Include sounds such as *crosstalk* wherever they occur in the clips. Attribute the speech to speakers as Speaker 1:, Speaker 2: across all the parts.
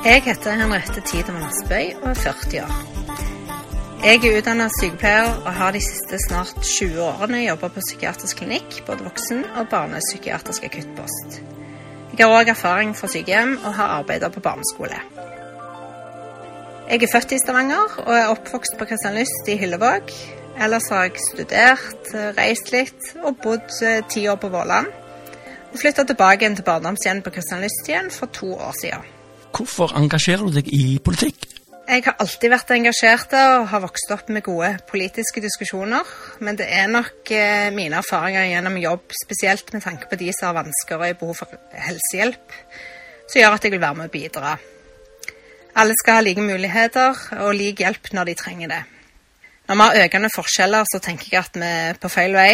Speaker 1: Jeg heter Henriette Tidemann Aspøy og er 40 år. Jeg er utdannet sykepleier og har de siste snart 20 årene jobbet på psykiatrisk klinikk, både voksen- og barnepsykiatrisk akuttpost. Jeg har òg erfaring fra sykehjem og har arbeidet på barneskole. Jeg er født i Stavanger og er oppvokst på Kristianlyst i Hyllevåg. Ellers har jeg studert, reist litt og bodd eh, ti år på Våland. Og flytta tilbake igjen til barndomshjem på Kristianlyst igjen for to år siden.
Speaker 2: Hvorfor engasjerer du deg i politikk?
Speaker 1: Jeg har alltid vært engasjert og har vokst opp med gode politiske diskusjoner. Men det er nok eh, mine erfaringer gjennom jobb, spesielt med tanke på de som har vansker og er behov for helsehjelp, som gjør at jeg vil være med å bidra. Alle skal ha like muligheter og lik hjelp når de trenger det. Når vi har økende forskjeller, så tenker jeg at vi er på feil vei.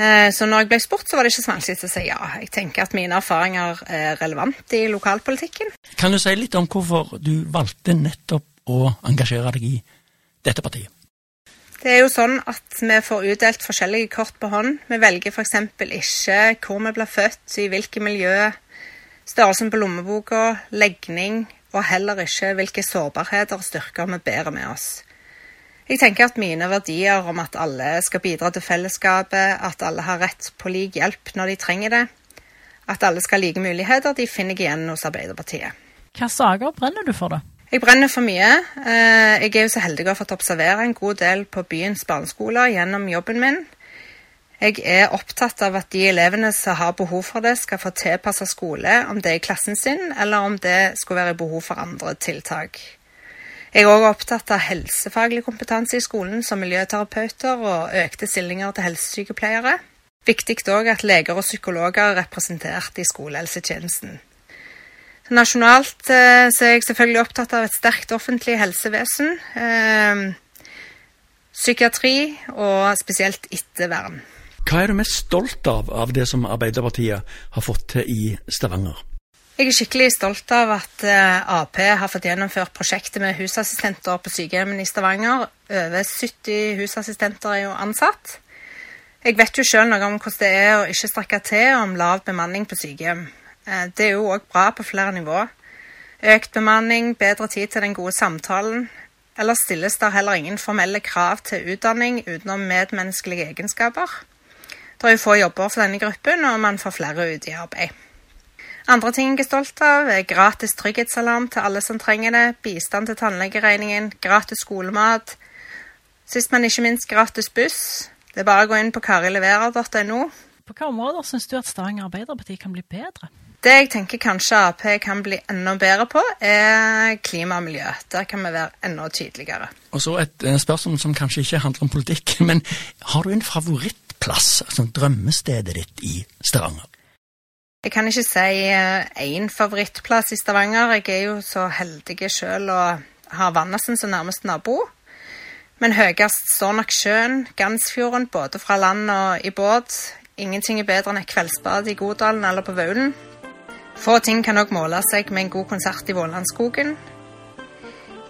Speaker 1: Eh, Så når jeg ble spurt, så var det ikke så vanskelig å si ja. Jeg tenker at mine erfaringer er relevante i lokalpolitikken.
Speaker 2: Kan du si litt om hvorfor du valgte nettopp å engasjere deg i dette partiet?
Speaker 1: Det er jo sånn at vi får utdelt forskjellige kort på hånd. Vi velger f.eks. ikke hvor vi blir født, i hvilket miljø, størrelsen på lommeboka, legning, og heller ikke hvilke sårbarheter og styrker vi bærer med oss. Jeg tenker at mine verdier om at alle skal bidra til fellesskapet, at alle har rett på lik hjelp når de trenger det, at alle skal ha like muligheter, de finner jeg igjen hos Arbeiderpartiet.
Speaker 3: Hvilke saker brenner du for, da?
Speaker 1: Jeg brenner for mye. Eh, Jeg er jo så heldig å ha fått observere en god del på byens barneskoler gjennom jobben min. Jeg er opptatt av at de elevene som har behov for det, skal få tilpassa skole, om det er i klassen sin, eller om det skulle være behov for andre tiltak. Jeg er òg opptatt av helsefaglig kompetanse i skolen, som miljøterapeuter og økte stillinger til helsesykepleiere. Viktig òg at leger og psykologer er representert i skolehelsetjenesten. Nasjonalt eh, er jeg selvfølgelig opptatt av et sterkt offentlig helsevesen, eh, psykiatri og spesielt ettervern.
Speaker 2: Hva er du mest stolt av av det som Arbeiderpartiet har fått til i Stavanger?
Speaker 1: Jeg er skikkelig stolt av at eh, Ap har fått gjennomført prosjektet med husassistenter på sykehjemmene i Stavanger. Over 70 husassistenter er jo ansatt. Jeg vet jo sjøl noe om hvordan det er å ikke strekke til om lav bemanning på sykehjem. Eh, Det er jo òg bra på flere nivå. Økt bemanning, bedre tid til den gode samtalen. Ellers stilles det heller ingen formelle krav til utdanning utenom medmenneskelige egenskaper. Det er jo få jobber for denne gruppen, og man får flere ut i arbeid. Andre ting jeg er stolt av, er gratis trygghetsalarm til alle som trenger det, bistand til tannlegeregningen, gratis skolemat, sist, men ikke minst gratis buss. Det er bare å gå inn på karileverer.no.
Speaker 3: På hvilke områder syns du at Stavanger Arbeiderparti kan bli bedre?
Speaker 1: Det jeg tenker kanskje Ap kan bli enda bedre på, er klima og miljø. Der kan vi være enda tydeligere.
Speaker 2: Og så et eh, spørsmål som kanskje ikke handler om politikk, *laughs* men har du en favorittplass, altså drømmestedet ditt i Stavanger?
Speaker 1: Jeg kan ikke si én favorittplass i Stavanger. Jeg er jo så heldig sjøl å ha Vannassen som nærmeste nabo. Men høyest står nok sjøen, Gansfjorden, både fra land og i båt. Ingenting er bedre enn et kveldsbad i Godalen eller på Vaulen. Få ting kan òg måle seg med en god konsert i Vålandskogen.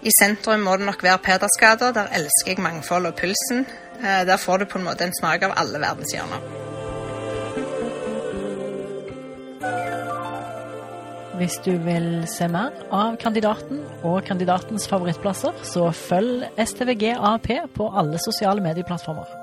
Speaker 1: I sentrum må det nok være Pedersgata. Der elsker jeg mangfold og pulsen. Eh, Der får du på en måte en smak av alle verdenshjørner.
Speaker 3: Hvis du vil se mer av kandidaten og kandidatens favorittplasser, så følg STVG AP på alle sosiale medieplattformer.